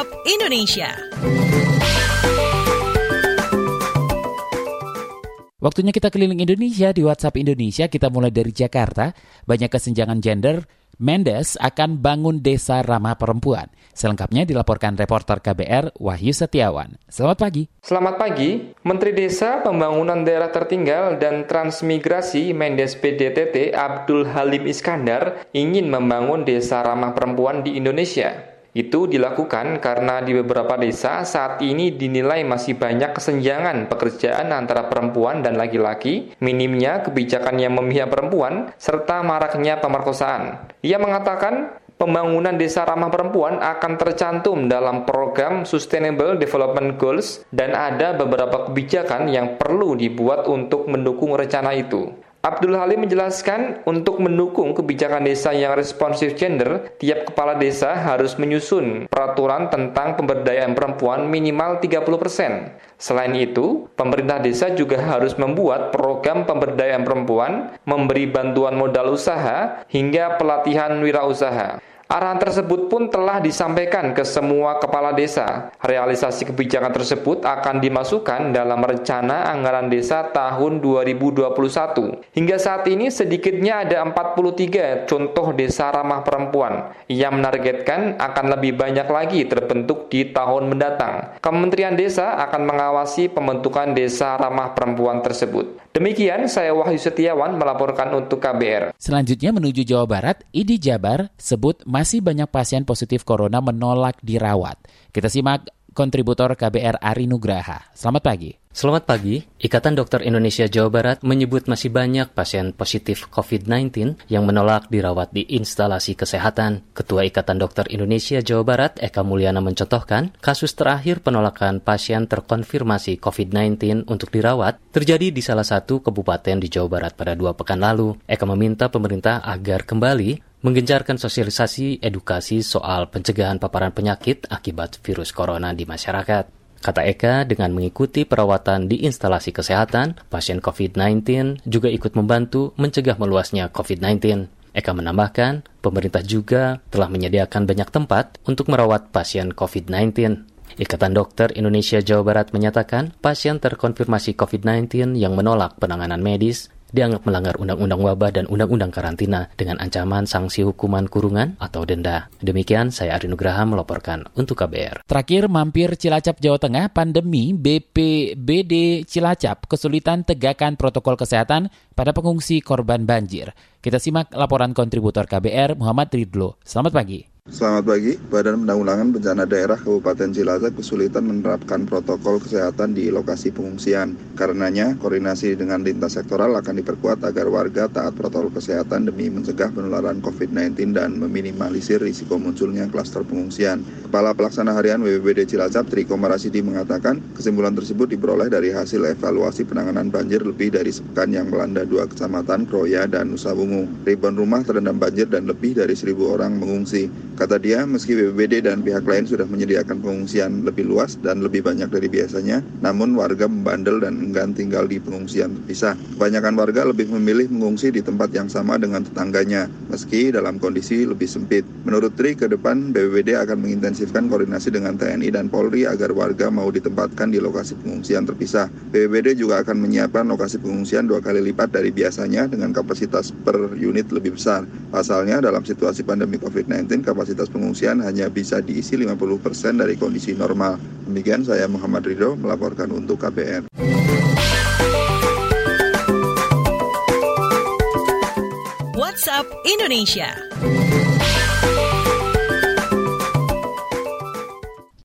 WhatsApp Indonesia. Waktunya kita keliling Indonesia di WhatsApp Indonesia. Kita mulai dari Jakarta. Banyak kesenjangan gender. Mendes akan bangun desa ramah perempuan. Selengkapnya dilaporkan reporter KBR Wahyu Setiawan. Selamat pagi. Selamat pagi. Menteri Desa, Pembangunan Daerah Tertinggal, dan Transmigrasi Mendes PDTT Abdul Halim Iskandar ingin membangun desa ramah perempuan di Indonesia. Itu dilakukan karena di beberapa desa saat ini dinilai masih banyak kesenjangan pekerjaan antara perempuan dan laki-laki, minimnya kebijakan yang memihak perempuan, serta maraknya pemerkosaan. Ia mengatakan pembangunan desa ramah perempuan akan tercantum dalam program Sustainable Development Goals dan ada beberapa kebijakan yang perlu dibuat untuk mendukung rencana itu. Abdul Halim menjelaskan untuk mendukung kebijakan desa yang responsif gender, tiap kepala desa harus menyusun peraturan tentang pemberdayaan perempuan minimal 30%. Selain itu, pemerintah desa juga harus membuat program pemberdayaan perempuan, memberi bantuan modal usaha, hingga pelatihan wirausaha. Arahan tersebut pun telah disampaikan ke semua kepala desa. Realisasi kebijakan tersebut akan dimasukkan dalam rencana anggaran desa tahun 2021. Hingga saat ini sedikitnya ada 43 contoh desa ramah perempuan yang menargetkan akan lebih banyak lagi terbentuk di tahun mendatang. Kementerian Desa akan mengawasi pembentukan desa ramah perempuan tersebut. Demikian saya Wahyu Setiawan melaporkan untuk KBR. Selanjutnya menuju Jawa Barat, ID Jabar sebut masih banyak pasien positif corona menolak dirawat. Kita simak kontributor KBR Ari Nugraha. Selamat pagi. Selamat pagi. Ikatan Dokter Indonesia Jawa Barat menyebut masih banyak pasien positif COVID-19 yang menolak dirawat di instalasi kesehatan. Ketua Ikatan Dokter Indonesia Jawa Barat, Eka Mulyana mencontohkan, kasus terakhir penolakan pasien terkonfirmasi COVID-19 untuk dirawat terjadi di salah satu kabupaten di Jawa Barat pada dua pekan lalu. Eka meminta pemerintah agar kembali menggencarkan sosialisasi edukasi soal pencegahan paparan penyakit akibat virus corona di masyarakat. Kata Eka, dengan mengikuti perawatan di instalasi kesehatan, pasien COVID-19 juga ikut membantu mencegah meluasnya COVID-19. Eka menambahkan, pemerintah juga telah menyediakan banyak tempat untuk merawat pasien COVID-19. Ikatan Dokter Indonesia Jawa Barat menyatakan pasien terkonfirmasi COVID-19 yang menolak penanganan medis dianggap melanggar undang-undang wabah dan undang-undang karantina dengan ancaman sanksi hukuman kurungan atau denda. Demikian saya Ari Nugraha melaporkan untuk KBR. Terakhir mampir Cilacap Jawa Tengah, pandemi BPBD Cilacap kesulitan tegakkan protokol kesehatan pada pengungsi korban banjir. Kita simak laporan kontributor KBR Muhammad Ridlo. Selamat pagi. Selamat pagi, Badan Penanggulangan Bencana Daerah Kabupaten Cilacap kesulitan menerapkan protokol kesehatan di lokasi pengungsian. Karenanya, koordinasi dengan lintas sektoral akan diperkuat agar warga taat protokol kesehatan demi mencegah penularan COVID-19 dan meminimalisir risiko munculnya klaster pengungsian. Kepala Pelaksana Harian BPBD Cilacap, Triko Marasidi mengatakan, kesimpulan tersebut diperoleh dari hasil evaluasi penanganan banjir lebih dari sepekan yang melanda dua kecamatan, Kroya dan Nusa Bungu. Ribuan rumah terendam banjir dan lebih dari seribu orang mengungsi. Kata dia, meski BPBD dan pihak lain sudah menyediakan pengungsian lebih luas dan lebih banyak dari biasanya, namun warga membandel dan enggan tinggal di pengungsian terpisah. Kebanyakan warga lebih memilih mengungsi di tempat yang sama dengan tetangganya, meski dalam kondisi lebih sempit. Menurut Tri, ke depan BPBD akan mengintensifkan koordinasi dengan TNI dan Polri agar warga mau ditempatkan di lokasi pengungsian terpisah. BPBD juga akan menyiapkan lokasi pengungsian dua kali lipat dari biasanya dengan kapasitas per unit lebih besar. Pasalnya, dalam situasi pandemi COVID-19, kapasitas pengungsian hanya bisa diisi 50% dari kondisi normal. Demikian saya Muhammad Ridho melaporkan untuk KBR. WhatsApp Indonesia.